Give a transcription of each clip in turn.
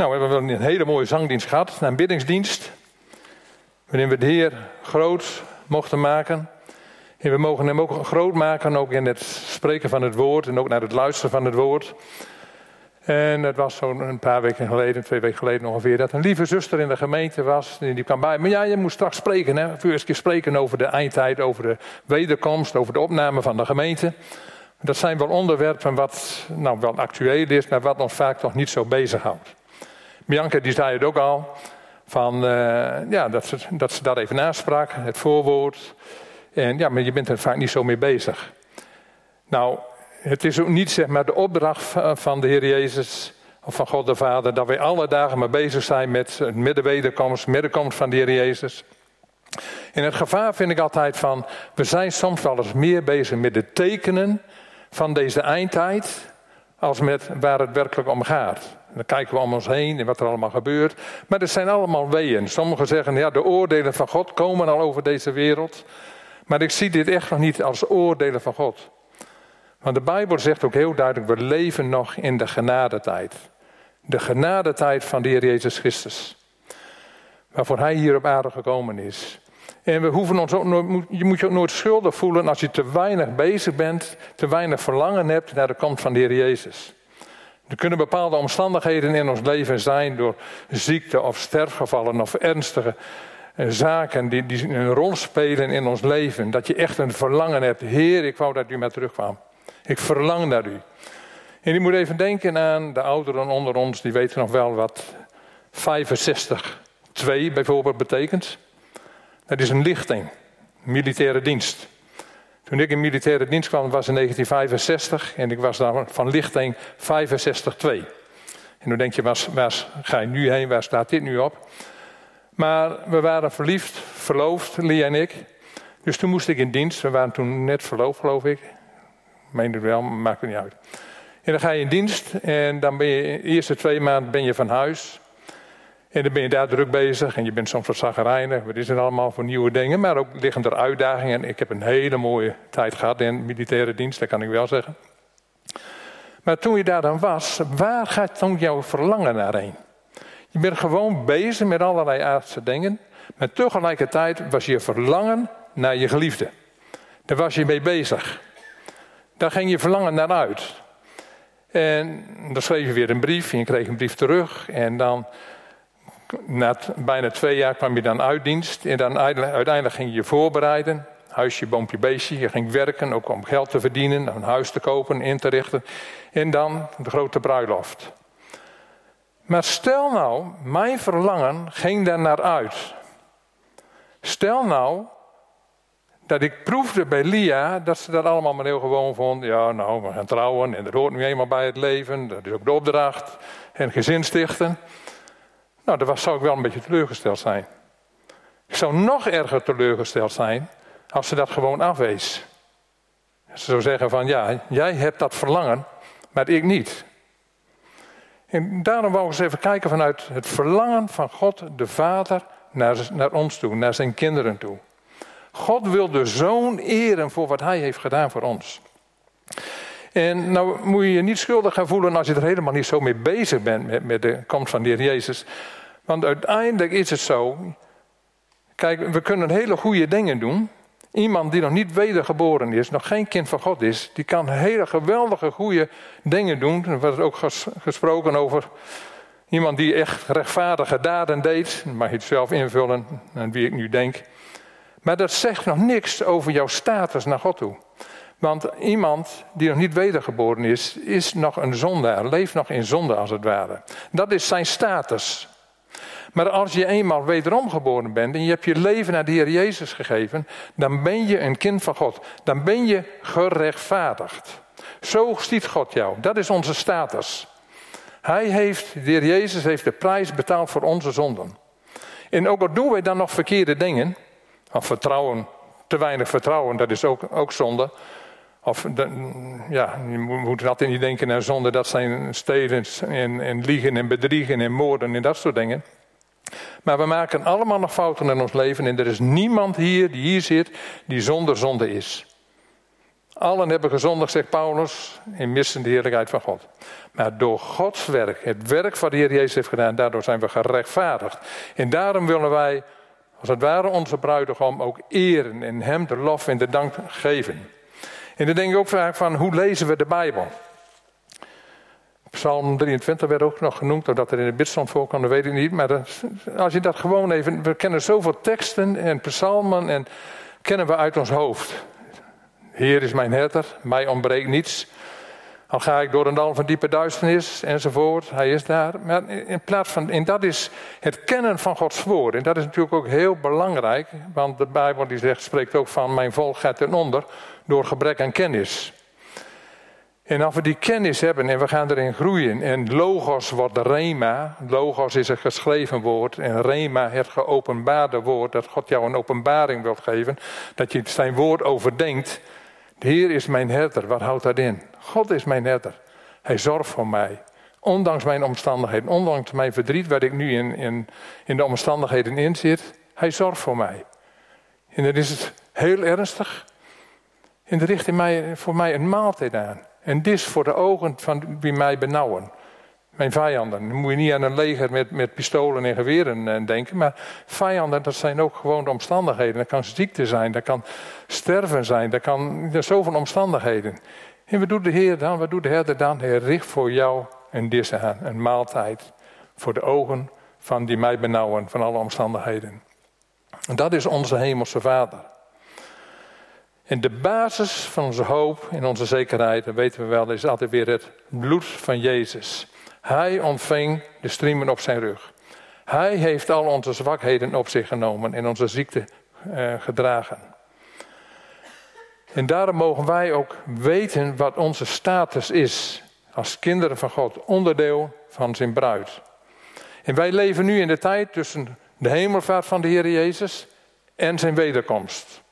Nou, we hebben een hele mooie zangdienst gehad, een aanbiddingsdienst. Waarin we de Heer groot mochten maken. En we mogen hem ook groot maken, ook in het spreken van het woord en ook naar het luisteren van het woord. En het was zo'n een paar weken geleden, twee weken geleden ongeveer, dat een lieve zuster in de gemeente was. En die kwam bij. Maar ja, je moet straks spreken, hè? Eerst keer spreken over de eindtijd, over de wederkomst, over de opname van de gemeente. Dat zijn wel onderwerpen wat nou wel actueel is, maar wat ons vaak nog niet zo bezighoudt. Bianca die zei het ook al, van, uh, ja, dat, ze, dat ze daar even nasprak, het voorwoord. En ja, maar je bent er vaak niet zo mee bezig. Nou, het is ook niet zeg maar de opdracht van de Heer Jezus of van God de Vader dat wij alle dagen maar bezig zijn met het middenwederkomst, middenkomst van de Heer Jezus. En het gevaar vind ik altijd van, we zijn soms wel eens meer bezig met de tekenen van deze eindtijd als met waar het werkelijk om gaat. Dan kijken we om ons heen en wat er allemaal gebeurt. Maar het zijn allemaal weeën. Sommigen zeggen, ja, de oordelen van God komen al over deze wereld. Maar ik zie dit echt nog niet als oordelen van God. Want de Bijbel zegt ook heel duidelijk, we leven nog in de genadetijd. De genadetijd van de Heer Jezus Christus. Waarvoor Hij hier op aarde gekomen is. En we hoeven ons ook nooit, je moet je ook nooit schuldig voelen als je te weinig bezig bent, te weinig verlangen hebt naar de komst van de Heer Jezus. Er kunnen bepaalde omstandigheden in ons leven zijn door ziekte of sterfgevallen of ernstige eh, zaken die, die een rol spelen in ons leven. Dat je echt een verlangen hebt. Heer, ik wou dat u maar terugkwam. Ik verlang naar u. En je moet even denken aan de ouderen onder ons, die weten nog wel wat 65 2 bijvoorbeeld betekent. Dat is een lichting, militaire dienst. Toen ik in militaire dienst kwam was in 1965 en ik was daar van lichting 65-2. En dan denk je, waar, waar ga je nu heen, waar staat dit nu op? Maar we waren verliefd, verloofd, Lia en ik. Dus toen moest ik in dienst. We waren toen net verloofd, geloof ik. Meen het wel, maakt het niet uit. En dan ga je in dienst en dan ben je de eerste twee maanden ben je van huis. En dan ben je daar druk bezig en je bent soms wat zagrijnig. Wat is er allemaal voor nieuwe dingen? Maar ook liggen er uitdagingen. Ik heb een hele mooie tijd gehad in militaire dienst, dat kan ik wel zeggen. Maar toen je daar dan was, waar gaat dan jouw verlangen naar heen? Je bent gewoon bezig met allerlei aardse dingen. Maar tegelijkertijd was je verlangen naar je geliefde. Daar was je mee bezig. Daar ging je verlangen naar uit. En dan schreef je weer een brief en je kreeg een brief terug. En dan na bijna twee jaar kwam je dan uit dienst. En dan uiteindelijk ging je je voorbereiden. Huisje, boompje, beestje. Je ging werken, ook om geld te verdienen, een huis te kopen, in te richten. En dan de grote bruiloft. Maar stel nou, mijn verlangen ging daar naar uit. Stel nou dat ik proefde bij Lia dat ze dat allemaal maar heel gewoon vond. Ja, nou, we gaan trouwen en dat hoort nu eenmaal bij het leven. Dat is ook de opdracht. En gezin stichten. Nou, dan zou ik wel een beetje teleurgesteld zijn. Ik zou nog erger teleurgesteld zijn als ze dat gewoon afwees. Ze zou zeggen van ja, jij hebt dat verlangen, maar ik niet. En daarom wou ik eens even kijken vanuit het verlangen van God de Vader naar, naar ons toe, naar zijn kinderen toe. God wil de zoon eren voor wat hij heeft gedaan voor ons. En nou moet je je niet schuldig gaan voelen als je er helemaal niet zo mee bezig bent met, met de komst van de Heer Jezus. Want uiteindelijk is het zo. Kijk, we kunnen hele goede dingen doen. Iemand die nog niet wedergeboren is, nog geen kind van God is, die kan hele geweldige goede dingen doen. Er wordt ook gesproken over iemand die echt rechtvaardige daden deed. mag je het zelf invullen aan wie ik nu denk. Maar dat zegt nog niks over jouw status naar God toe. Want iemand die nog niet wedergeboren is, is nog een zondaar, leeft nog in zonde als het ware. Dat is zijn status. Maar als je eenmaal wederom geboren bent en je hebt je leven naar de Heer Jezus gegeven, dan ben je een kind van God. Dan ben je gerechtvaardigd. Zo ziet God jou. Dat is onze status. Hij heeft, de Heer Jezus heeft de prijs betaald voor onze zonden. En ook al doen wij dan nog verkeerde dingen, of vertrouwen, te weinig vertrouwen, dat is ook, ook zonde. Of ja, je moet altijd niet denken aan zonde, dat zijn stelen en, en liegen en bedriegen en moorden en dat soort dingen. Maar we maken allemaal nog fouten in ons leven en er is niemand hier die hier zit die zonder zonde is. Allen hebben gezondigd, zegt Paulus, in missen de heerlijkheid van God. Maar door Gods werk, het werk wat de Heer Jezus heeft gedaan, daardoor zijn we gerechtvaardigd. En daarom willen wij, als het ware, onze bruidegom ook eren en hem de lof en de dank geven. En dan denk ik ook vaak van, hoe lezen we de Bijbel? Psalm 23 werd ook nog genoemd, doordat er in de bidstand voorkwam, dat weet ik niet. Maar als je dat gewoon even, we kennen zoveel teksten en psalmen en kennen we uit ons hoofd. Heer is mijn herder, mij ontbreekt niets. Al ga ik door een dal van diepe duisternis enzovoort, hij is daar. Maar in plaats van, en dat is het kennen van Gods woord. En dat is natuurlijk ook heel belangrijk, want de Bijbel die zegt, spreekt ook van mijn volk gaat ten onder door gebrek aan kennis. En als we die kennis hebben en we gaan erin groeien, en logos wordt rema, logos is een geschreven woord, en rema het geopenbaarde woord, dat God jou een openbaring wilt geven, dat je zijn woord overdenkt. De Heer is mijn herder, wat houdt dat in? God is mijn herder. Hij zorgt voor mij. Ondanks mijn omstandigheden, ondanks mijn verdriet, waar ik nu in, in, de omstandigheden in zit, hij zorgt voor mij. En dan is het heel ernstig. En er richt in mij, voor mij een maaltijd aan. En dit voor de ogen van wie mij benauwen. Mijn vijanden. Dan moet je niet aan een leger met, met pistolen en geweren eh, denken. Maar vijanden, dat zijn ook gewoon de omstandigheden. Dat kan ziekte zijn, dat kan sterven zijn, dat kan er zoveel omstandigheden. En wat doet de Heer dan? Wat doet de Herder dan? Hij richt voor jou een dis aan, een maaltijd. Voor de ogen van die mij benauwen, van alle omstandigheden. En dat is onze hemelse Vader. En de basis van onze hoop en onze zekerheid, dat weten we wel, is altijd weer het bloed van Jezus. Hij ontving de striemen op zijn rug. Hij heeft al onze zwakheden op zich genomen en onze ziekte eh, gedragen. En daarom mogen wij ook weten wat onze status is als kinderen van God, onderdeel van zijn bruid. En wij leven nu in de tijd tussen de hemelvaart van de Heer Jezus en zijn wederkomst.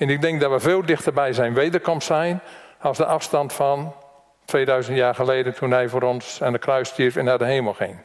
En ik denk dat we veel dichter bij zijn wederkomst zijn als de afstand van 2000 jaar geleden toen hij voor ons aan de kruis stierf en naar de hemel ging.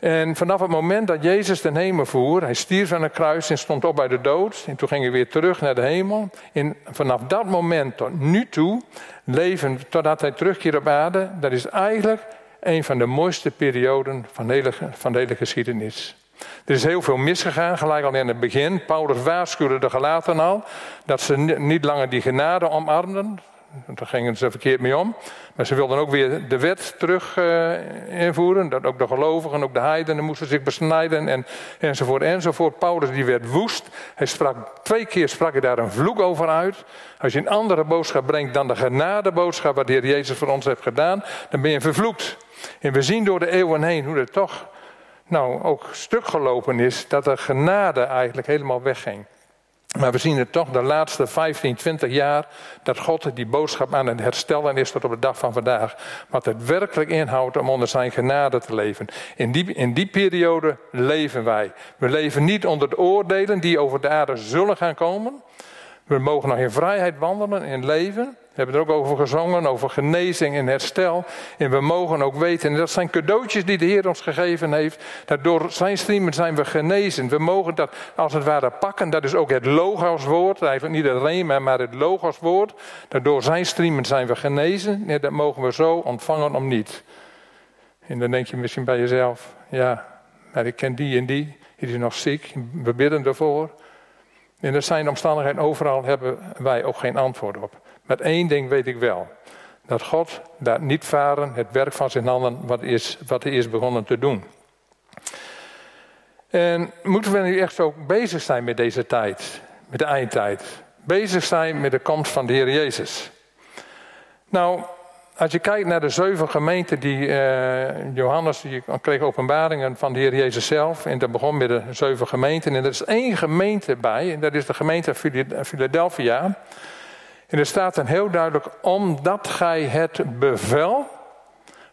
En vanaf het moment dat Jezus de hemel voer, hij stierf aan de kruis en stond op bij de dood. En toen ging hij weer terug naar de hemel. En vanaf dat moment tot nu toe, leven totdat hij terugkeert op aarde, dat is eigenlijk een van de mooiste perioden van van de hele geschiedenis. Er is heel veel misgegaan, gelijk al in het begin. Paulus waarschuwde de gelaten al dat ze niet langer die genade omarmden. Daar gingen ze verkeerd mee om. Maar ze wilden ook weer de wet terug uh, invoeren. Dat ook de gelovigen, ook de heidenen moesten zich besnijden en, enzovoort enzovoort. Paulus die werd woest. Hij sprak, twee keer sprak hij daar een vloek over uit. Als je een andere boodschap brengt dan de genadeboodschap wat de Heer Jezus voor ons heeft gedaan, dan ben je vervloekt. En we zien door de eeuwen heen hoe het toch nou ook stuk gelopen is, dat de genade eigenlijk helemaal wegging. Maar we zien het toch de laatste 15, 20 jaar dat God die boodschap aan het herstellen is tot op de dag van vandaag. Wat het werkelijk inhoudt om onder zijn genade te leven. In die, in die periode leven wij. We leven niet onder de oordelen die over de aarde zullen gaan komen. We mogen nog in vrijheid wandelen en leven. We hebben er ook over gezongen, over genezing en herstel. En we mogen ook weten, en dat zijn cadeautjes die de Heer ons gegeven heeft, dat door zijn streamen zijn we genezen. We mogen dat als het ware pakken, dat is ook het logoswoord, eigenlijk niet het rema, maar het logoswoord. Dat door zijn streamen zijn we genezen, en dat mogen we zo ontvangen om niet. En dan denk je misschien bij jezelf, ja, maar ik ken die en die, die is nog ziek, we bidden ervoor. En er zijn omstandigheden overal, hebben wij ook geen antwoord op. Met één ding weet ik wel. Dat God laat niet varen het werk van zijn handen wat, is, wat hij is begonnen te doen. En moeten we nu echt ook bezig zijn met deze tijd, met de eindtijd? Bezig zijn met de komst van de Heer Jezus. Nou, als je kijkt naar de zeven gemeenten die uh, Johannes die kreeg openbaringen van de Heer Jezus zelf. En dat begon met de zeven gemeenten. En er is één gemeente bij, en dat is de gemeente Philadelphia. En er staat dan heel duidelijk, omdat gij het bevel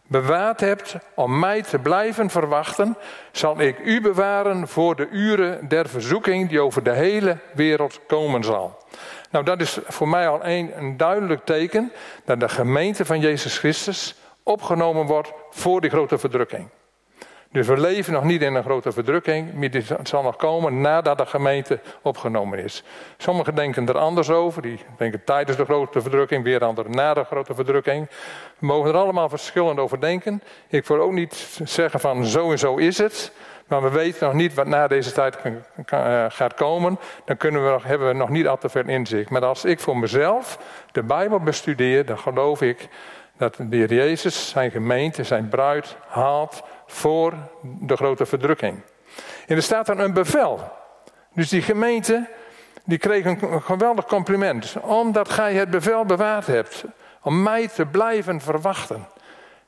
bewaard hebt om mij te blijven verwachten, zal ik u bewaren voor de uren der verzoeking die over de hele wereld komen zal. Nou, dat is voor mij al een, een duidelijk teken dat de gemeente van Jezus Christus opgenomen wordt voor die grote verdrukking. Dus we leven nog niet in een grote verdrukking, maar dit zal nog komen nadat de gemeente opgenomen is. Sommigen denken er anders over, die denken tijdens de grote verdrukking, weer anderen na de grote verdrukking. We mogen er allemaal verschillend over denken. Ik wil ook niet zeggen van zo en zo is het, maar we weten nog niet wat na deze tijd eh, gaat komen. Dan kunnen we, hebben we nog niet al te veel inzicht. Maar als ik voor mezelf de Bijbel bestudeer, dan geloof ik dat de Heer Jezus zijn gemeente, zijn bruid haalt voor de grote verdrukking. En er staat dan een bevel. Dus die gemeente die kreeg een geweldig compliment. Omdat gij het bevel bewaard hebt. Om mij te blijven verwachten.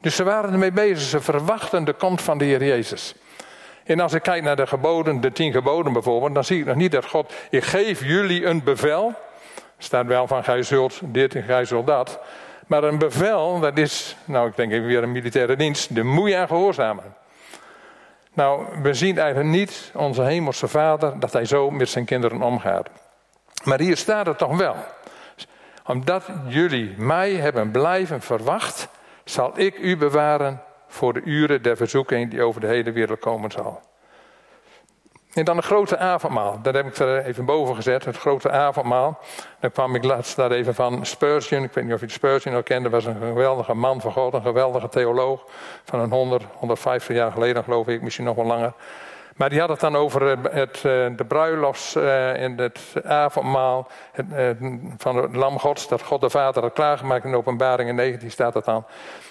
Dus ze waren ermee bezig. Ze verwachten de komst van de Heer Jezus. En als ik kijk naar de geboden, de tien geboden bijvoorbeeld, dan zie ik nog niet dat God, ik geef jullie een bevel. Staat wel van, gij zult dit en gij zult dat. Maar een bevel, dat is, nou ik denk even weer een militaire dienst, de moet je aan gehoorzamen. Nou, we zien eigenlijk niet onze hemelse vader dat hij zo met zijn kinderen omgaat. Maar hier staat het toch wel. Omdat jullie mij hebben blijven verwacht, zal ik u bewaren voor de uren der verzoeking die over de hele wereld komen zal. En dan een grote avondmaal. Dat heb ik er even boven gezet, het grote avondmaal. Dan kwam ik laatst daar even van Spurgeon. Ik weet niet of je Spurgeon al kende. was een geweldige man van God, een geweldige theoloog. Van een 100, 150 jaar geleden geloof ik, misschien nog wel langer. Maar die had het dan over eh, het, eh, de bruiloft eh, en het avondmaal van het lam gods. Dat God de Vader had klaargemaakt in openbaring 19 staat dat dan.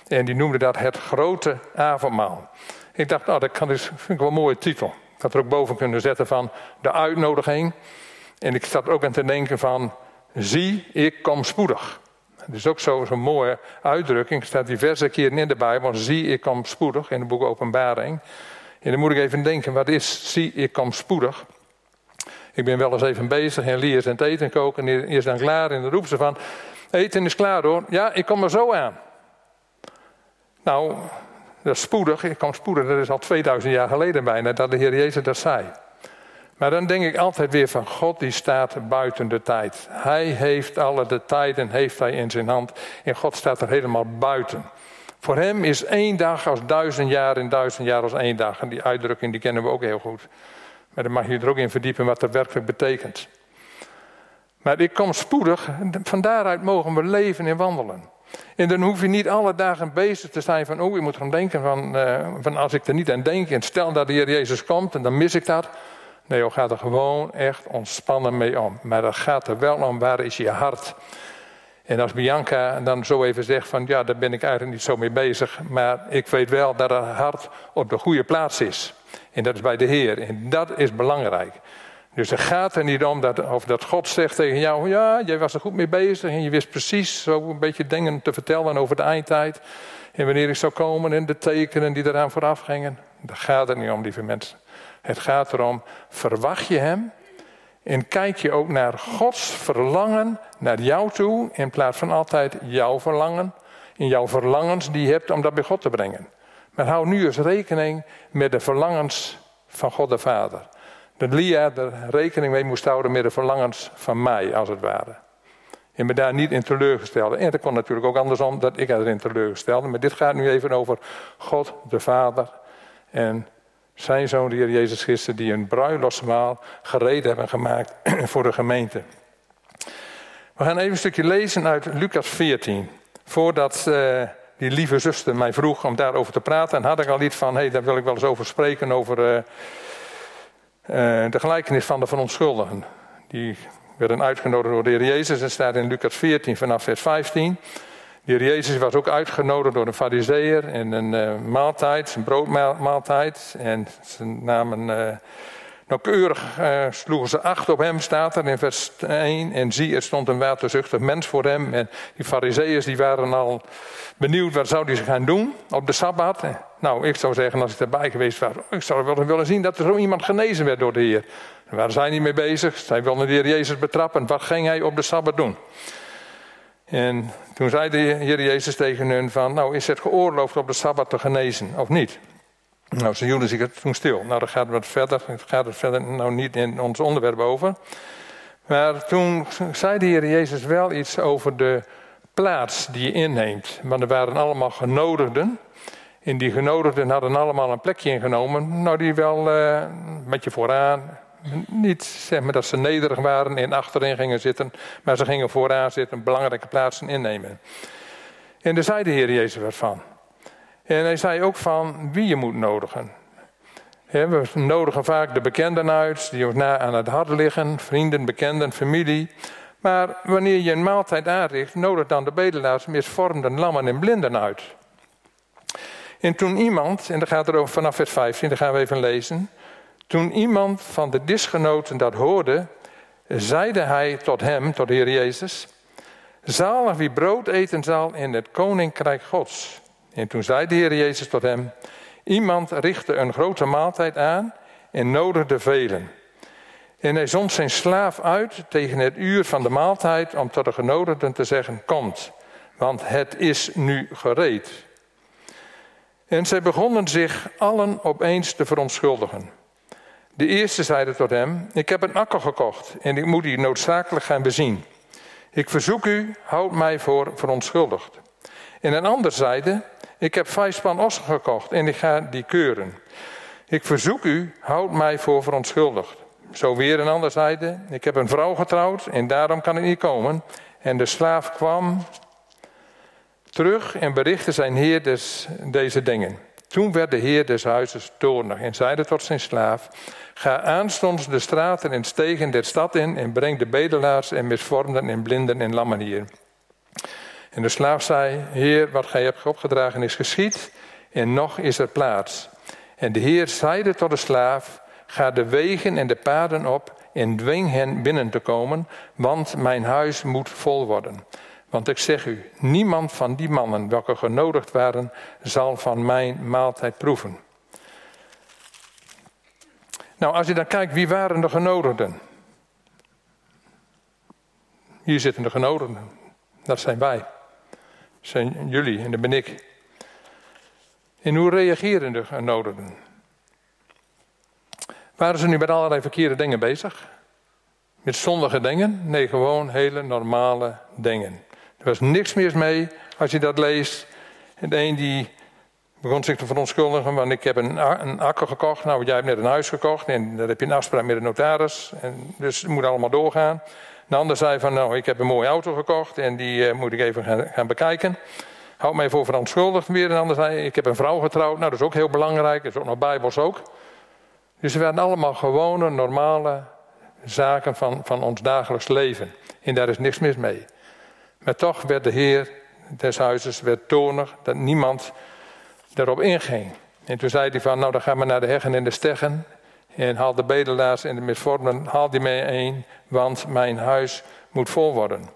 En die noemde dat het grote avondmaal. Ik dacht, nou, dat kan dus, vind ik wel een mooie titel. Ik had er ook boven kunnen zetten van de uitnodiging. En ik zat ook aan te denken van, zie, ik kom spoedig. Dat is ook zo'n zo mooie uitdrukking. Er staat diverse keren in de Bijbel, zie, ik kom spoedig, in het boek Openbaring. En dan moet ik even denken, wat is, zie, ik kom spoedig. Ik ben wel eens even bezig en Lia is aan het eten koken en is dan klaar. En dan roept ze van, eten is klaar hoor. Ja, ik kom er zo aan. Nou, dat is spoedig, ik kom spoedig, dat is al 2000 jaar geleden bijna dat de Heer Jezus dat zei. Maar dan denk ik altijd weer van God die staat buiten de tijd. Hij heeft alle de tijden heeft hij in zijn hand en God staat er helemaal buiten. Voor hem is één dag als duizend jaar en duizend jaar als één dag. En die uitdrukking die kennen we ook heel goed. Maar dan mag je er ook in verdiepen wat dat werkelijk betekent. Maar ik kom spoedig, van daaruit mogen we leven en wandelen. En dan hoef je niet alle dagen bezig te zijn van, oh, je moet gaan denken van, uh, van als ik er niet aan denk en stel dat de Heer Jezus komt en dan mis ik dat. Nee, je gaat er gewoon echt ontspannen mee om. Maar dat gaat er wel om, waar is je hart? En als Bianca dan zo even zegt van, ja, daar ben ik eigenlijk niet zo mee bezig. Maar ik weet wel dat haar hart op de goede plaats is. En dat is bij de Heer. En dat is belangrijk. Dus het gaat er niet om dat, of dat God zegt tegen jou: Ja, jij was er goed mee bezig en je wist precies zo een beetje dingen te vertellen over de eindtijd. En wanneer ik zou komen en de tekenen die eraan vooraf gingen. Dat gaat er niet om, lieve mensen. Het gaat erom: verwacht je Hem en kijk je ook naar Gods verlangen naar jou toe, in plaats van altijd jouw verlangen. In jouw verlangens die je hebt om dat bij God te brengen. Maar hou nu eens rekening met de verlangens van God de Vader dat Lia er rekening mee moest houden met de verlangens van mij, als het ware. En me daar niet in teleurgestelde. En dat kon natuurlijk ook andersom, dat ik erin teleurgestelde. Maar dit gaat nu even over God de Vader en zijn zoon, de Heer Jezus Christus, die een bruiloftsmaal gereed hebben gemaakt voor de gemeente. We gaan even een stukje lezen uit Lucas 14. Voordat uh, die lieve zuster mij vroeg om daarover te praten, en had ik al iets van: hé, hey, daar wil ik wel eens over spreken, over. Uh, uh, de gelijkenis van de verontschuldigen. Die werden uitgenodigd door de Heer Jezus. Dat staat in Lucas 14 vanaf vers 15. De Heer Jezus was ook uitgenodigd door een fariseer in een uh, maaltijd, een broodmaaltijd. En ze namen uh, nauwkeurig, uh, sloegen ze acht op hem, staat er in vers 1. En zie, er stond een waterzuchtig mens voor hem. En die fariseeërs die waren al benieuwd wat zou hij gaan doen op de Sabbat. Nou, ik zou zeggen, als ik erbij geweest was, ik zou wel willen zien dat er zo iemand genezen werd door de Heer. Daar waren zij niet mee bezig. Zij wilden de Heer Jezus betrappen. Wat ging hij op de Sabbat doen? En toen zei de Heer Jezus tegen hen van, nou is het geoorloofd op de Sabbat te genezen of niet? Nou, ze hielden zich toen stil. Nou, dan gaat het verder. Gaat verder nou niet in ons onderwerp over. Maar toen zei de Heer Jezus wel iets over de plaats die je inneemt. Want er waren allemaal genodigden. En die genodigden hadden allemaal een plekje ingenomen. Nou, die wel uh, een beetje vooraan. Niet zeg maar dat ze nederig waren en achterin gingen zitten. Maar ze gingen vooraan zitten, belangrijke plaatsen innemen. En daar zei de Heer Jezus wat van. En hij zei ook van wie je moet nodigen. we nodigen vaak de bekenden uit, die ons na aan het hart liggen. Vrienden, bekenden, familie. Maar wanneer je een maaltijd aanricht, nodig dan de bedelaars, misvormden, lammen en blinden uit. En toen iemand, en dat gaat er over vanaf vers 15, daar gaan we even lezen. Toen iemand van de disgenoten dat hoorde, zeide hij tot hem, tot de Heer Jezus: Zalig wie brood eten zal in het koninkrijk Gods. En toen zei de Heer Jezus tot hem: Iemand richtte een grote maaltijd aan en nodigde velen. En hij zond zijn slaaf uit tegen het uur van de maaltijd om tot de genodigden te zeggen: Komt, want het is nu gereed. En zij begonnen zich allen opeens te verontschuldigen. De eerste zeide tot hem: Ik heb een akker gekocht en ik moet die noodzakelijk gaan bezien. Ik verzoek u, houd mij voor verontschuldigd. En een ander zeide: Ik heb vijf span ossen gekocht en ik ga die keuren. Ik verzoek u, houd mij voor verontschuldigd. Zo weer een ander zeide: Ik heb een vrouw getrouwd en daarom kan ik niet komen. En de slaaf kwam terug en berichtte zijn heer des, deze dingen. Toen werd de heer des huizes toornig en zeide tot zijn slaaf: Ga aanstonds de straten en stegen der stad in en breng de bedelaars en misvormden en blinden en lammen hier. En de slaaf zei: Heer, wat gij hebt opgedragen is geschied en nog is er plaats. En de heer zeide tot de slaaf: Ga de wegen en de paden op en dwing hen binnen te komen, want mijn huis moet vol worden. Want ik zeg u, niemand van die mannen welke genodigd waren, zal van mijn maaltijd proeven. Nou, als je dan kijkt, wie waren de genodigden? Hier zitten de genodigden. Dat zijn wij. Dat zijn jullie en dat ben ik. En hoe reageren de genodigden? Waren ze nu met allerlei verkeerde dingen bezig? Met zondige dingen? Nee, gewoon hele normale dingen. Er was niks meer mee als je dat leest. En de een die begon zich te verontschuldigen, want ik heb een, een akker gekocht. Nou, jij hebt net een huis gekocht en daar heb je een afspraak met de notaris. En dus het moet allemaal doorgaan. De ander zei van, nou, ik heb een mooie auto gekocht en die uh, moet ik even gaan, gaan bekijken. Houd mij voor verontschuldigd weer. En de ander zei, ik heb een vrouw getrouwd. Nou, dat is ook heel belangrijk. Dat is ook nog bijbels ook. Dus het werden allemaal gewone, normale zaken van, van ons dagelijks leven. En daar is niks mis mee. Maar toch werd de Heer des huizes werd tonig dat niemand daarop inging. En toen zei hij van, nou dan gaan we naar de heggen en de steggen. En haal de bedelaars en de misvormden, haal die mee een, want mijn huis moet vol worden.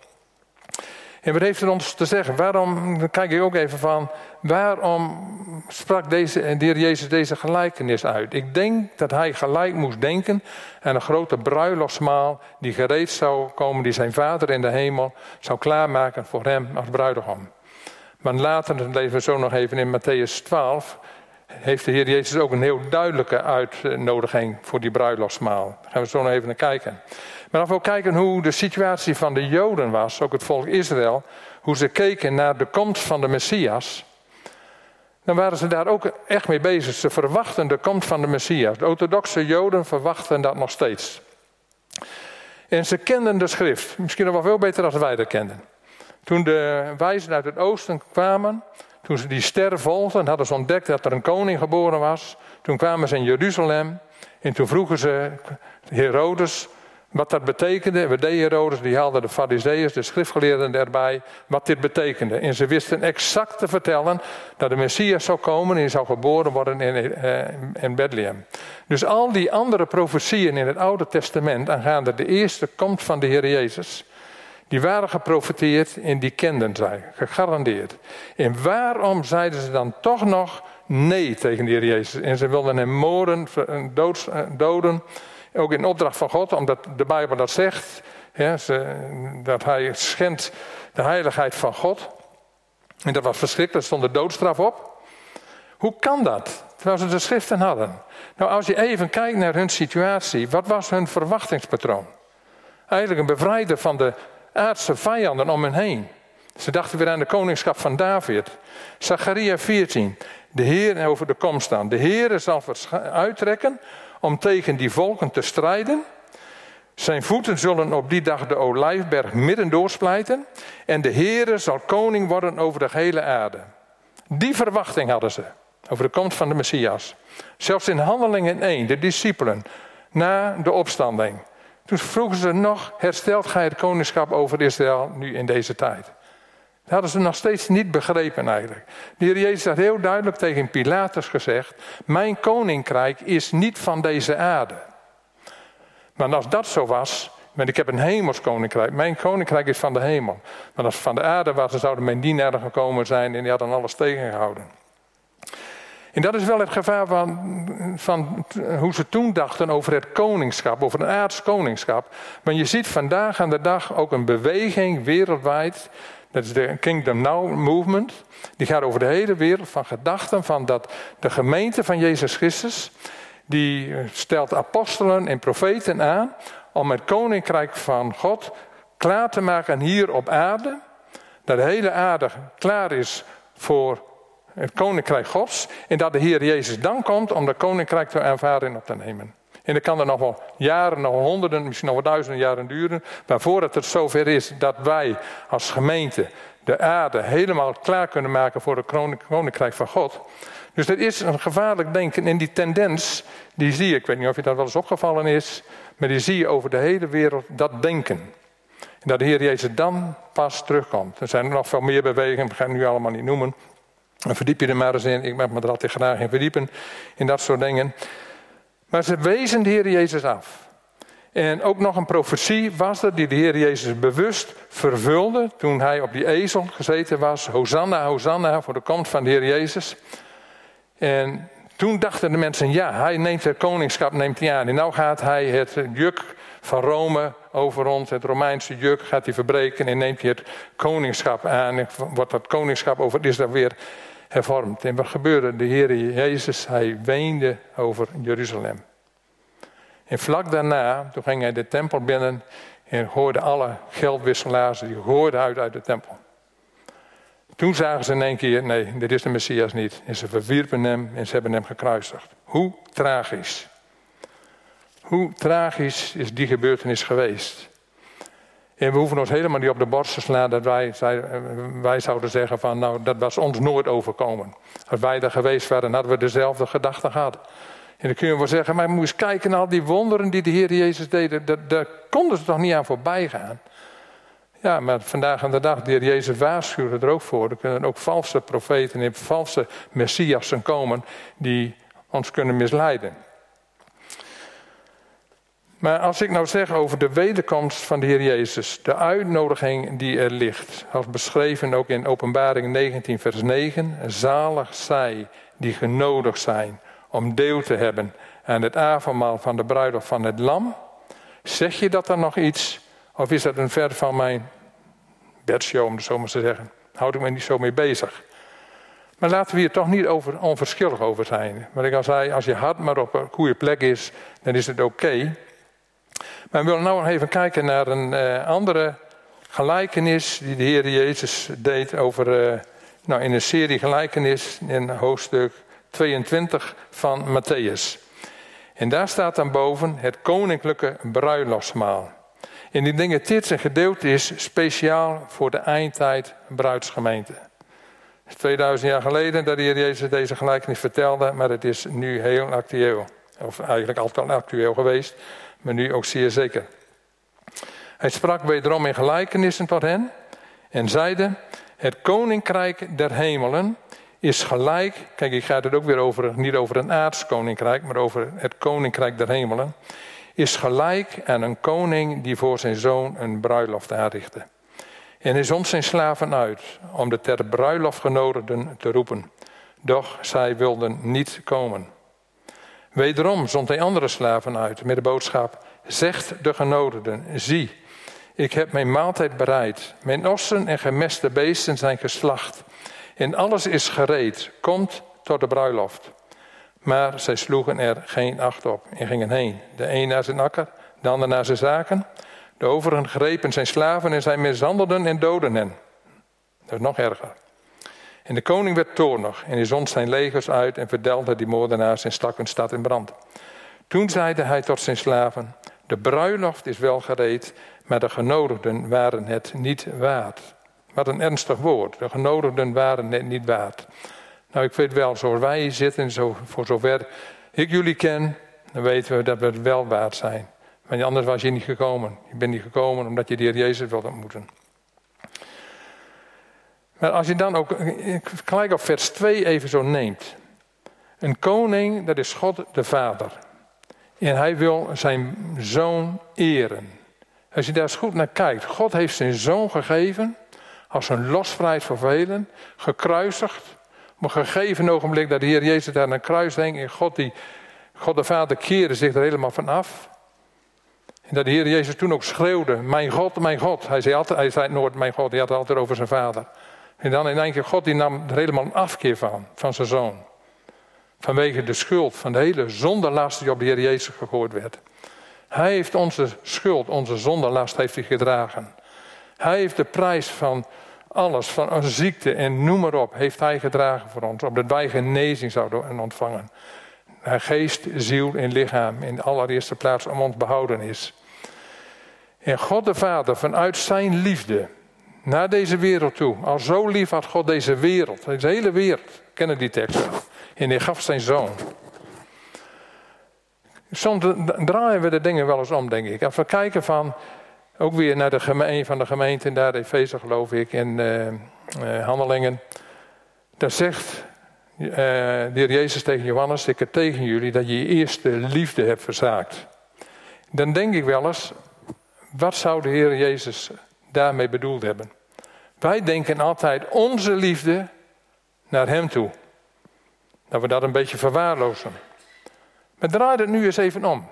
En wat heeft het ons te zeggen? Waarom, dan kijk ik ook even van, waarom sprak deze, de heer Jezus deze gelijkenis uit? Ik denk dat hij gelijk moest denken aan een grote bruiloftsmaal die gereed zou komen, die zijn vader in de hemel zou klaarmaken voor hem als bruidegom. Maar later, dat we zo nog even in Matthäus 12, heeft de Heer Jezus ook een heel duidelijke uitnodiging voor die bruiloftsmaal. Daar gaan we zo nog even naar kijken. Maar als we kijken hoe de situatie van de Joden was, ook het volk Israël, hoe ze keken naar de komst van de Messias, dan waren ze daar ook echt mee bezig. Ze verwachten de komst van de Messias. De orthodoxe Joden verwachten dat nog steeds. En ze kenden de schrift, misschien nog wel veel beter dan wij dat kenden. Toen de wijzen uit het oosten kwamen, toen ze die ster volgden, hadden ze ontdekt dat er een koning geboren was. Toen kwamen ze in Jeruzalem en toen vroegen ze Herodes wat dat betekende. We deden Herodes, die haalde de fariseeërs, de schriftgeleerden erbij, wat dit betekende. En ze wisten exact te vertellen dat de Messias zou komen en zou geboren worden in, uh, in Bethlehem. Dus al die andere profetieën in het Oude Testament aangaande de eerste komst van de Heer Jezus, die waren geprofeteerd en die kenden zij, gegarandeerd. En waarom zeiden ze dan toch nog nee tegen de Heer Jezus? En ze wilden hem moorden, doden ook in opdracht van God, omdat de Bijbel dat zegt. ze, dat hij schendt de heiligheid van God. En dat was verschrikkelijk, er stond de doodstraf op. Hoe kan dat? Terwijl ze de schriften hadden. Nou, als je even kijkt naar hun situatie, wat was hun verwachtingspatroon? Eigenlijk een bevrijder van de aardse vijanden om hen heen. Ze dachten weer aan de koningschap van David. Zacharia 14. De Heer over de kom staan. De Heer zal uittrekken om tegen die volken te strijden. Zijn voeten zullen op die dag de olijfberg midden doorsplijten. En de Heere zal koning worden over de hele aarde. Die verwachting hadden ze over de komst van de Messias. Zelfs in Handelingen 1, de discipelen, na de opstanding. Toen vroegen ze nog, herstelt gij het koningschap over Israël nu in deze tijd? Dat hadden ze nog steeds niet begrepen eigenlijk. De Heer Jezus had heel duidelijk tegen Pilatus gezegd, mijn koninkrijk is niet van deze aarde. Maar als dat zo was, want ik heb een hemels koninkrijk. Mijn koninkrijk is van de hemel. Maar als van de aarde was, dan zouden mijn dienaren gekomen zijn en die hadden alles tegengehouden. En dat is wel het gevaar van, van hoe ze toen dachten over het koningschap, over een aards koningschap. Maar je ziet vandaag aan de dag ook een beweging wereldwijd. Dat is de Kingdom Now Movement. Die gaat over de hele wereld van gedachten van dat de gemeente van Jezus Christus, die stelt apostelen en profeten aan om het koninkrijk van God klaar te maken hier op aarde. Dat de hele aarde klaar is voor het koninkrijk Gods. En dat de Heer Jezus dan komt om dat koninkrijk te ervaren en op te nemen. En dat kan er nog wel jaren, nog honderden, misschien nog wel duizenden jaren duren. Maar voordat het zover is dat wij als gemeente de aarde helemaal klaar kunnen maken voor het koninkrijk van God. Dus dat is een gevaarlijk denken. En die tendens, die zie je, ik weet niet of je dat wel eens opgevallen is, maar die zie je over de hele wereld, dat denken. En dat de Heer Jezus dan pas terugkomt. Er zijn nog veel meer bewegingen, we gaan het nu allemaal niet noemen. Verdiep je er maar eens in. Ik mag me er altijd graag in verdiepen. In dat soort dingen. Maar ze wezen de Heer Jezus af. En ook nog een profetie was er die de Heer Jezus bewust vervulde. Toen hij op die ezel gezeten was. Hosanna, Hosanna voor de komst van de Heer Jezus. En toen dachten de mensen, ja, hij neemt het koningschap neemt hij aan. En nou gaat hij het juk van Rome over ons, het Romeinse juk, gaat hij verbreken en neemt hij het koningschap aan. Wordt dat koningschap over Israël weer hervormd. En wat gebeurde? De Heer Jezus, hij weende over Jeruzalem. En vlak daarna, toen ging hij de tempel binnen en hoorde alle geldwisselaars, die hoorden uit uit de tempel. Toen zagen ze in één keer, nee, dit is de Messias niet. En ze verwierpen hem en ze hebben hem gekruisigd. Hoe tragisch. Hoe tragisch is die gebeurtenis geweest. En we hoeven ons helemaal niet op de borst te slaan dat wij, wij zouden zeggen van nou dat was ons nooit overkomen. Als wij daar geweest waren hadden we dezelfde gedachten gehad. En dan kun je wel zeggen, maar moest kijken naar al die wonderen die de Heer Jezus deed. Daar, daar konden ze toch niet aan voorbij gaan. Ja, maar vandaag aan de dag, de Heer Jezus waarschuwde er ook voor. Er kunnen ook valse profeten en valse messiassen komen die ons kunnen misleiden. Maar als ik nou zeg over de wederkomst van de Heer Jezus, de uitnodiging die er ligt, als beschreven ook in Openbaring 19, vers 9, zalig zij die genodigd zijn om deel te hebben aan het avondmaal van de bruiloft van het lam. Zeg je dat dan nog iets? Of is dat een ver van mijn bedshow, om het zo maar te zeggen? Houd ik me niet zo mee bezig. Maar laten we hier toch niet over, onverschillig over zijn. Wat ik al zei, als je hart maar op een goede plek is, dan is het oké. Maar we willen nou nog even kijken naar een uh, andere gelijkenis die de Heer Jezus deed over, uh, nou in een serie gelijkenis in hoofdstuk 22 van Matthäus. En daar staat dan boven het koninklijke bruiloftsmaal. En die dingen, dit een gedeelte is speciaal voor de eindtijd bruidsgemeente. 2000 jaar geleden dat de Heer Jezus deze gelijkenis vertelde, maar het is nu heel actueel. Of eigenlijk altijd al actueel geweest maar nu ook zeer zeker. Hij sprak wederom in gelijkenissen tot hen en zeide: Het koninkrijk der hemelen is gelijk. Kijk, ik ga het ook weer over, niet over een aards koninkrijk, maar over het koninkrijk der hemelen. Is gelijk aan een koning die voor zijn zoon een bruiloft aanrichtte. En hij zond zijn slaven uit om de ter bruiloft genodigden te roepen. Doch zij wilden niet komen. Wederom zond hij andere slaven uit met de boodschap: Zegt de genodigden: Zie, ik heb mijn maaltijd bereid. Mijn ossen en gemeste beesten zijn geslacht. En alles is gereed. Komt tot de bruiloft. Maar zij sloegen er geen acht op en gingen heen. De een naar zijn akker, de ander naar zijn zaken. De overigen grepen zijn slaven en zij mishandelden en doden hen. Dat is nog erger. En de koning werd toornig en hij zond zijn legers uit en verdelde die moordenaars en stak hun stad in brand. Toen zeide hij tot zijn slaven, de bruiloft is wel gereed, maar de genodigden waren het niet waard. Wat een ernstig woord. De genodigden waren het niet waard. Nou, ik weet wel, zoals wij zitten, zo, voor zover ik jullie ken, dan weten we dat we het wel waard zijn. Maar anders was je niet gekomen. Je bent niet gekomen omdat je de Heer Jezus wilt ontmoeten. Maar als je dan ook gelijk op vers 2 even zo neemt. Een koning, dat is God de Vader. En hij wil zijn zoon eren. Als je daar eens goed naar kijkt. God heeft zijn zoon gegeven. Als een losvrijheid voor velen. Gekruisigd. Op een gegeven ogenblik dat de Heer Jezus daar een kruis hing. En God, die, God de Vader keerde zich er helemaal van af. En dat de Heer Jezus toen ook schreeuwde. Mijn God, mijn God. Hij zei, altijd, hij zei nooit mijn God. Hij had het altijd over zijn vader. En dan in één keer, God die nam er helemaal een afkeer van. Van zijn zoon. Vanwege de schuld van de hele zonderlast die op de Heer Jezus gegooid werd. Hij heeft onze schuld, onze zonderlast heeft hij gedragen. Hij heeft de prijs van alles, van een ziekte en noem maar op, heeft hij gedragen voor ons. Opdat wij genezing zouden ontvangen. Geest, ziel en lichaam in de allereerste plaats om ons behouden is. En God de Vader, vanuit zijn liefde naar deze wereld toe. Al zo lief had God deze wereld, deze hele wereld. Kennen die tekst. En hij gaf zijn zoon. Soms draaien we de dingen wel eens om, denk ik. Als we kijken van, ook weer naar de gemeente, van de gemeente, daar Efeze geloof ik, in uh, Handelingen. Daar zegt uh, de heer Jezus tegen Johannes, ik heb tegen jullie dat je je eerste liefde hebt verzaakt. Dan denk ik wel eens, wat zou de Heer Jezus daarmee bedoeld hebben? Wij denken altijd onze liefde naar Hem toe. Dat we dat een beetje verwaarlozen. Maar draai het nu eens even om.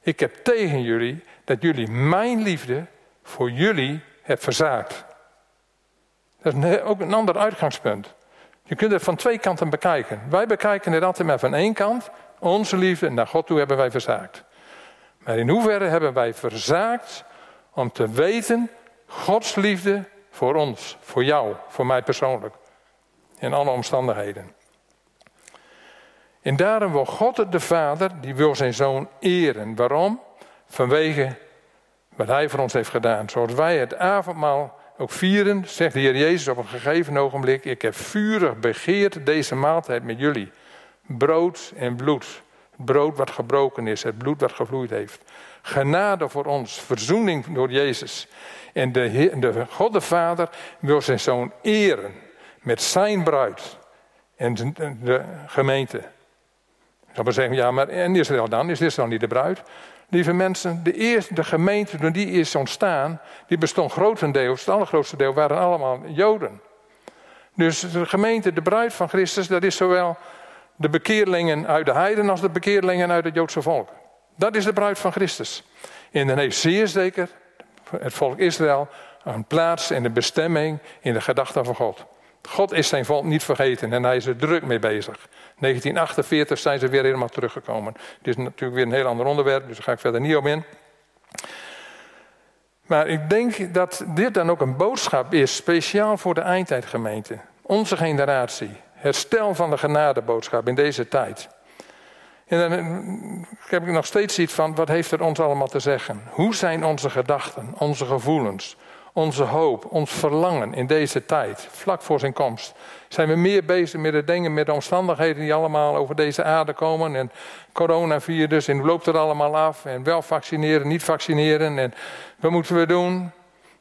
Ik heb tegen jullie dat jullie mijn liefde voor jullie hebt verzaakt. Dat is ook een ander uitgangspunt. Je kunt het van twee kanten bekijken. Wij bekijken het altijd maar van één kant. Onze liefde naar God toe hebben wij verzaakt. Maar in hoeverre hebben wij verzaakt om te weten Gods liefde voor ons, voor jou, voor mij persoonlijk. In alle omstandigheden. En daarom wil God de Vader, die wil zijn zoon eren. Waarom? Vanwege wat hij voor ons heeft gedaan. Zoals wij het avondmaal ook vieren, zegt de Heer Jezus op een gegeven ogenblik: Ik heb vurig begeerd deze maaltijd met jullie. Brood en bloed. brood wat gebroken is, het bloed wat gevloeid heeft. Genade voor ons, verzoening door Jezus. En de, de God de Vader wil zijn zoon eren met zijn bruid en de, gemeente. Ik zou zeggen, ja, maar en Israël dan? Is Israël niet de bruid? Lieve mensen, de eerste de gemeente toen die is ontstaan, die bestond grotendeels, het allergrootste deel waren allemaal Joden. Dus de gemeente, de bruid van Christus, dat is zowel de bekeerlingen uit de heiden als de bekeerlingen uit het Joodse volk. Dat is de bruid van Christus. En dan heeft zeer zeker het volk Israël een plaats en een bestemming in de gedachten van God. God is zijn volk niet vergeten en hij is er druk mee bezig. 1948 zijn ze weer helemaal teruggekomen. Het is natuurlijk weer een heel ander onderwerp, dus daar ga ik verder niet op in. Maar ik denk dat dit dan ook een boodschap is, speciaal voor de eindtijdgemeente. Onze generatie. Herstel van de genadeboodschap in deze tijd. En dan heb ik nog steeds iets van, wat heeft het ons allemaal te zeggen? Hoe zijn onze gedachten, onze gevoelens, onze hoop, ons verlangen in deze tijd, vlak voor zijn komst? Zijn we meer bezig met de dingen, met de omstandigheden die allemaal over deze aarde komen? En coronavirus, en hoe loopt het allemaal af? En wel vaccineren, niet vaccineren. En wat moeten we doen?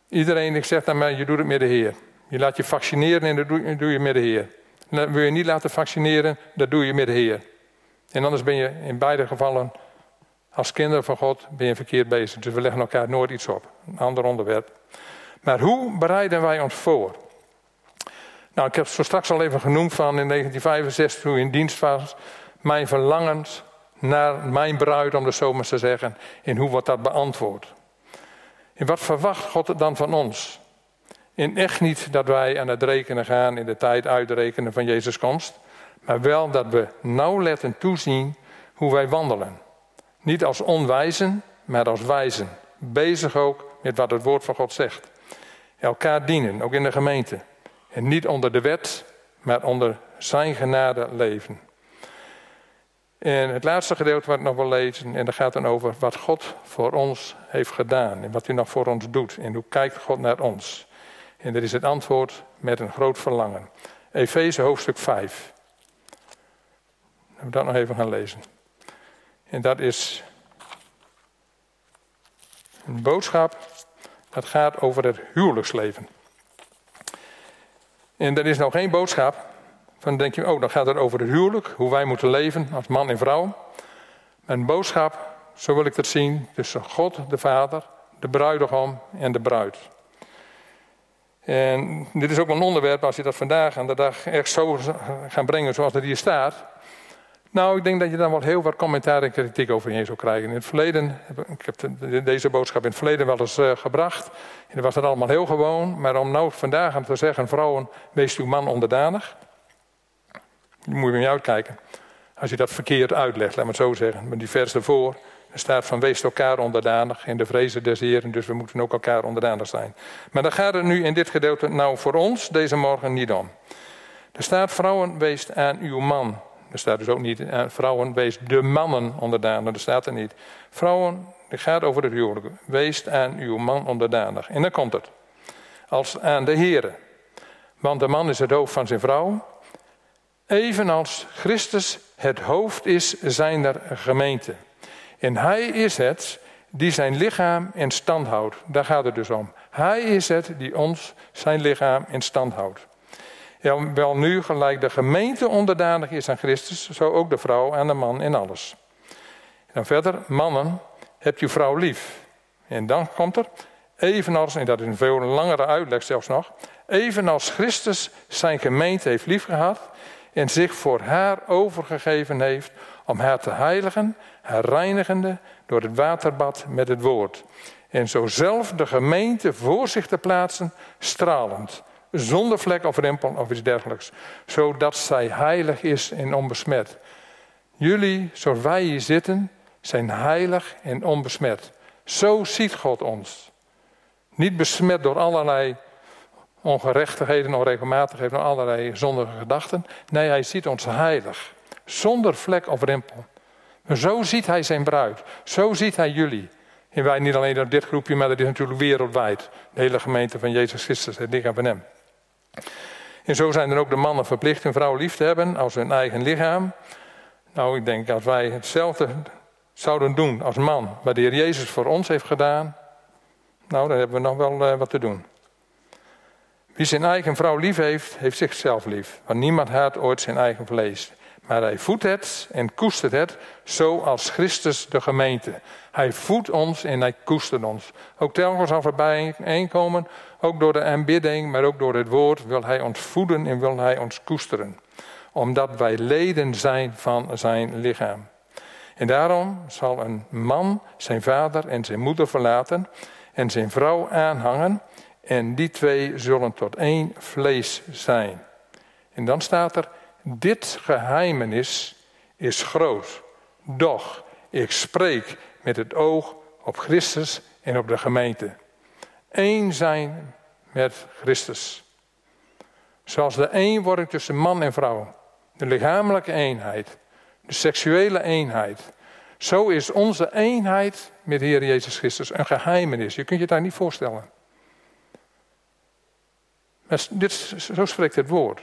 Iedereen ik zeg dan maar, je doet het met de Heer. Je laat je vaccineren en dat doe je met de Heer. Wil je niet laten vaccineren, dat doe je met de Heer. En anders ben je in beide gevallen als kinderen van God ben je verkeerd bezig. Dus we leggen elkaar nooit iets op. Een ander onderwerp. Maar hoe bereiden wij ons voor? Nou, ik heb zo straks al even genoemd van in 1965 toen in dienst was. Mijn verlangens naar mijn bruid, om het zo maar te zeggen. En hoe wordt dat beantwoord? En wat verwacht God dan van ons? En echt niet dat wij aan het rekenen gaan in de tijd uitrekenen van Jezus' komst. Maar wel dat we nauwlettend toezien hoe wij wandelen. Niet als onwijzen, maar als wijzen. Bezig ook met wat het woord van God zegt. Elkaar dienen, ook in de gemeente. En niet onder de wet, maar onder zijn genade leven. En het laatste gedeelte wat ik nog wil lezen, en dat gaat dan over wat God voor ons heeft gedaan. En wat hij nog voor ons doet. En hoe kijkt God naar ons. En dat is het antwoord met een groot verlangen. Efeze hoofdstuk 5. Laten we dat nog even gaan lezen. En dat is een boodschap dat gaat over het huwelijksleven. En dat is nou geen boodschap van denk je, oh dan gaat het over het huwelijk, hoe wij moeten leven als man en vrouw. Een boodschap, zo wil ik het zien, tussen God de Vader, de bruidegom en de bruid. En dit is ook een onderwerp, als je dat vandaag aan de dag echt zo gaan brengen zoals het hier staat. Nou, ik denk dat je dan wel heel wat commentaar en kritiek over zou krijgen. In het verleden, ik heb deze boodschap in het verleden wel eens uh, gebracht. En dan was het allemaal heel gewoon. Maar om nou vandaag aan te zeggen, vrouwen, wees uw man onderdanig. Dan moet je met je uitkijken. Als je dat verkeerd uitlegt, laat me het zo zeggen. Met die vers ervoor, er staat van wees elkaar onderdanig in de vrezen des Heren. Dus we moeten ook elkaar onderdanig zijn. Maar dan gaat het nu in dit gedeelte nou voor ons deze morgen niet om. Er staat vrouwen, wees aan uw man er staat dus ook niet, eh, vrouwen, wees de mannen onderdanig. Dat staat er niet. Vrouwen, het gaat over het huwelijk. Wees aan uw man onderdanig. En dan komt het. Als aan de Here. Want de man is het hoofd van zijn vrouw. Evenals Christus het hoofd is zijner gemeente. En hij is het die zijn lichaam in stand houdt. Daar gaat het dus om. Hij is het die ons zijn lichaam in stand houdt. Ja, wel nu gelijk de gemeente onderdanig is aan Christus, zo ook de vrouw aan de man in alles. En dan verder, mannen, heb je vrouw lief. En dan komt er, evenals, en dat is een veel langere uitleg zelfs nog, evenals Christus zijn gemeente heeft liefgehad en zich voor haar overgegeven heeft om haar te heiligen, haar reinigende door het waterbad met het woord. En zo zelf de gemeente voor zich te plaatsen, stralend zonder vlek of rimpel of iets dergelijks, zodat zij heilig is en onbesmet. Jullie, zoals wij hier zitten, zijn heilig en onbesmet. Zo ziet God ons. Niet besmet door allerlei ongerechtigheden, onregelmatigheden, allerlei zondige gedachten. Nee, hij ziet ons heilig, zonder vlek of rimpel. Maar zo ziet hij zijn bruid. Zo ziet hij jullie. En wij niet alleen op dit groepje, maar dat is natuurlijk wereldwijd. De hele gemeente van Jezus Christus, het lichaam van hem. En zo zijn dan ook de mannen verplicht hun vrouw lief te hebben als hun eigen lichaam. Nou, ik denk als wij hetzelfde zouden doen als man, wat de Heer Jezus voor ons heeft gedaan, nou, dan hebben we nog wel uh, wat te doen. Wie zijn eigen vrouw lief heeft, heeft zichzelf lief. Want niemand haat ooit zijn eigen vlees. Maar hij voedt het en koestert het, zoals Christus de gemeente. Hij voedt ons en hij koestert ons. Ook telkens als we bijeenkomen, ook door de aanbidding, maar ook door het woord, wil hij ons voeden en wil hij ons koesteren. Omdat wij leden zijn van zijn lichaam. En daarom zal een man zijn vader en zijn moeder verlaten en zijn vrouw aanhangen. En die twee zullen tot één vlees zijn. En dan staat er, dit geheimenis is groot. Doch ik spreek met het oog op Christus en op de gemeente. Eén zijn met Christus. Zoals de eenwording tussen man en vrouw. De lichamelijke eenheid. De seksuele eenheid. Zo is onze eenheid met Heer Jezus Christus een geheimenis. Je kunt je daar niet voorstellen. Dit, zo spreekt het woord.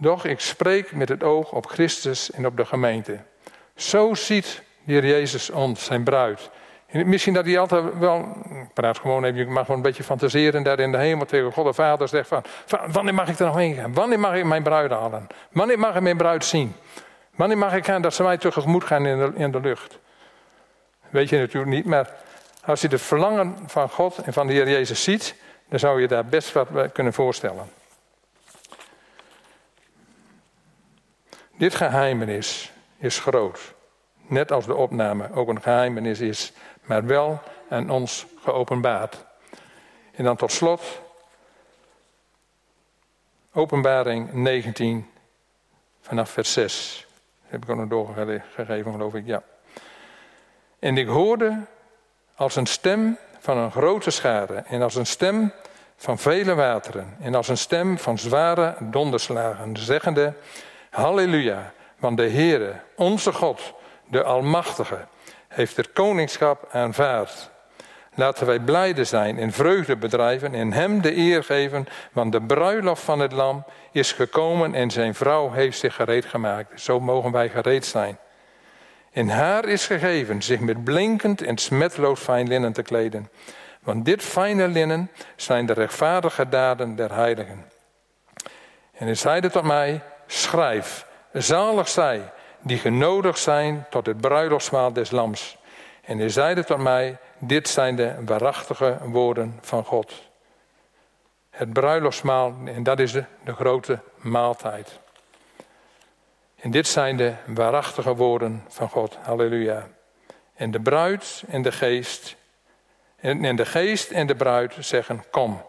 Doch ik spreek met het oog op Christus en op de gemeente. Zo ziet de Heer Jezus ons, zijn bruid. En misschien dat hij altijd wel, ik praat gewoon even, je mag gewoon een beetje fantaseren daar in de hemel tegen God de Vader zegt van, wanneer mag ik er nog heen gaan? Wanneer mag ik mijn bruid halen? Wanneer mag ik mijn bruid zien? Wanneer mag ik gaan dat ze mij tegemoet gaan in de, in de lucht? Weet je natuurlijk niet, maar als je het verlangen van God en van de Heer Jezus ziet, dan zou je daar best wat kunnen voorstellen. Dit geheimenis is groot. Net als de opname ook een geheimenis is, maar wel aan ons geopenbaard. En dan tot slot, Openbaring 19, vanaf vers 6. Dat heb ik ook nog doorgegeven, geloof ik, ja. En ik hoorde als een stem van een grote schare en als een stem van vele wateren en als een stem van zware donderslagen, zeggende, Halleluja, want de Heere, onze God, de Almachtige, heeft het koningschap aanvaard. Laten wij blijde zijn en vreugde bedrijven en hem de eer geven, want de bruiloft van het lam is gekomen en zijn vrouw heeft zich gereed gemaakt. Zo mogen wij gereed zijn. En haar is gegeven zich met blinkend en smetloos fijn linnen te kleden. Want dit fijne linnen zijn de rechtvaardige daden der heiligen. En hij zeide tot mij, schrijf, zalig zij die genodigd zijn tot het bruiloftsmaal des lams. En hij zeide tot mij, dit zijn de waarachtige woorden van God. Het bruiloftsmaal, en dat is de, grote maaltijd. En dit zijn de waarachtige woorden van God. Halleluja. En de bruid en de geest, en, en de geest en de bruid zeggen kom.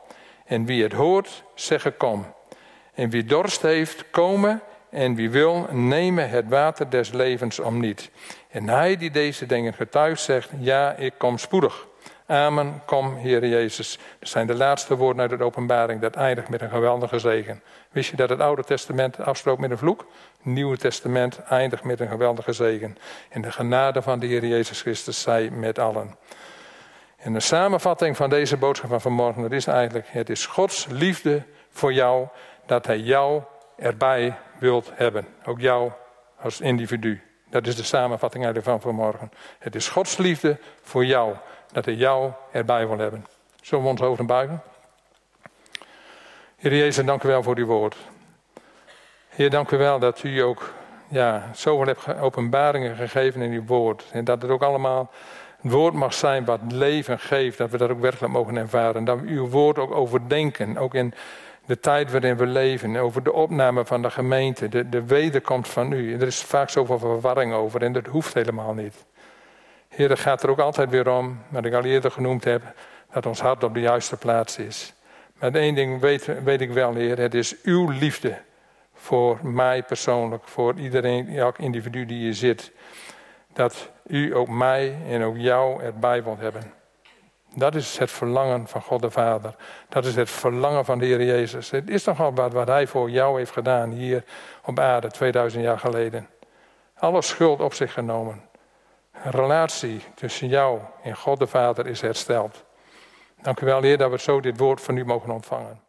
En wie het hoort, zeggen kom. En wie dorst heeft, komen. En wie wil, nemen het water des levens om niet. En hij die deze dingen getuigt zegt, ja, ik kom spoedig. Amen, kom, Heer Jezus. Dat zijn de laatste woorden uit de openbaring. Dat eindigt met een geweldige zegen. Wist je dat het Oude Testament afstroopt met een vloek? Het Nieuwe Testament eindigt met een geweldige zegen. En de genade van de Heer Jezus Christus zij met allen. En de samenvatting van deze boodschap van vanmorgen, dat is eigenlijk: het is Gods liefde voor jou dat Hij jou erbij wilt hebben. Ook jou als individu. Dat is de samenvatting eigenlijk van vanmorgen. Het is Gods liefde voor jou dat Hij jou erbij wil hebben. Zullen we ons hoofd buigen? Heer Jezus, dank u wel voor uw woord. Heer, dank u wel dat u ook ja, zoveel hebt openbaringen gegeven in uw woord. En dat het ook allemaal het woord mag zijn wat leven geeft. Dat we dat ook werkelijk mogen ervaren. Dat we uw woord ook overdenken. Ook in de tijd waarin we leven. Over de opname van de gemeente. De, de wederkomst van u. Er is vaak zoveel verwarring over. En dat hoeft helemaal niet. Heer, het gaat er ook altijd weer om, wat ik al eerder genoemd heb, dat ons hart op de juiste plaats is. Maar één ding weet, weet ik wel, Heer, het is uw liefde voor mij persoonlijk, voor iedereen, elk individu die hier zit. Dat u ook mij en ook jou erbij wilt hebben. Dat is het verlangen van God de Vader. Dat is het verlangen van de Heer Jezus. Het is nogal wat, wat Hij voor jou heeft gedaan hier op aarde 2000 jaar geleden. Alle schuld op zich genomen. Een relatie tussen jou en God de Vader is hersteld. Dank u wel, Heer, dat we zo dit woord van u mogen ontvangen.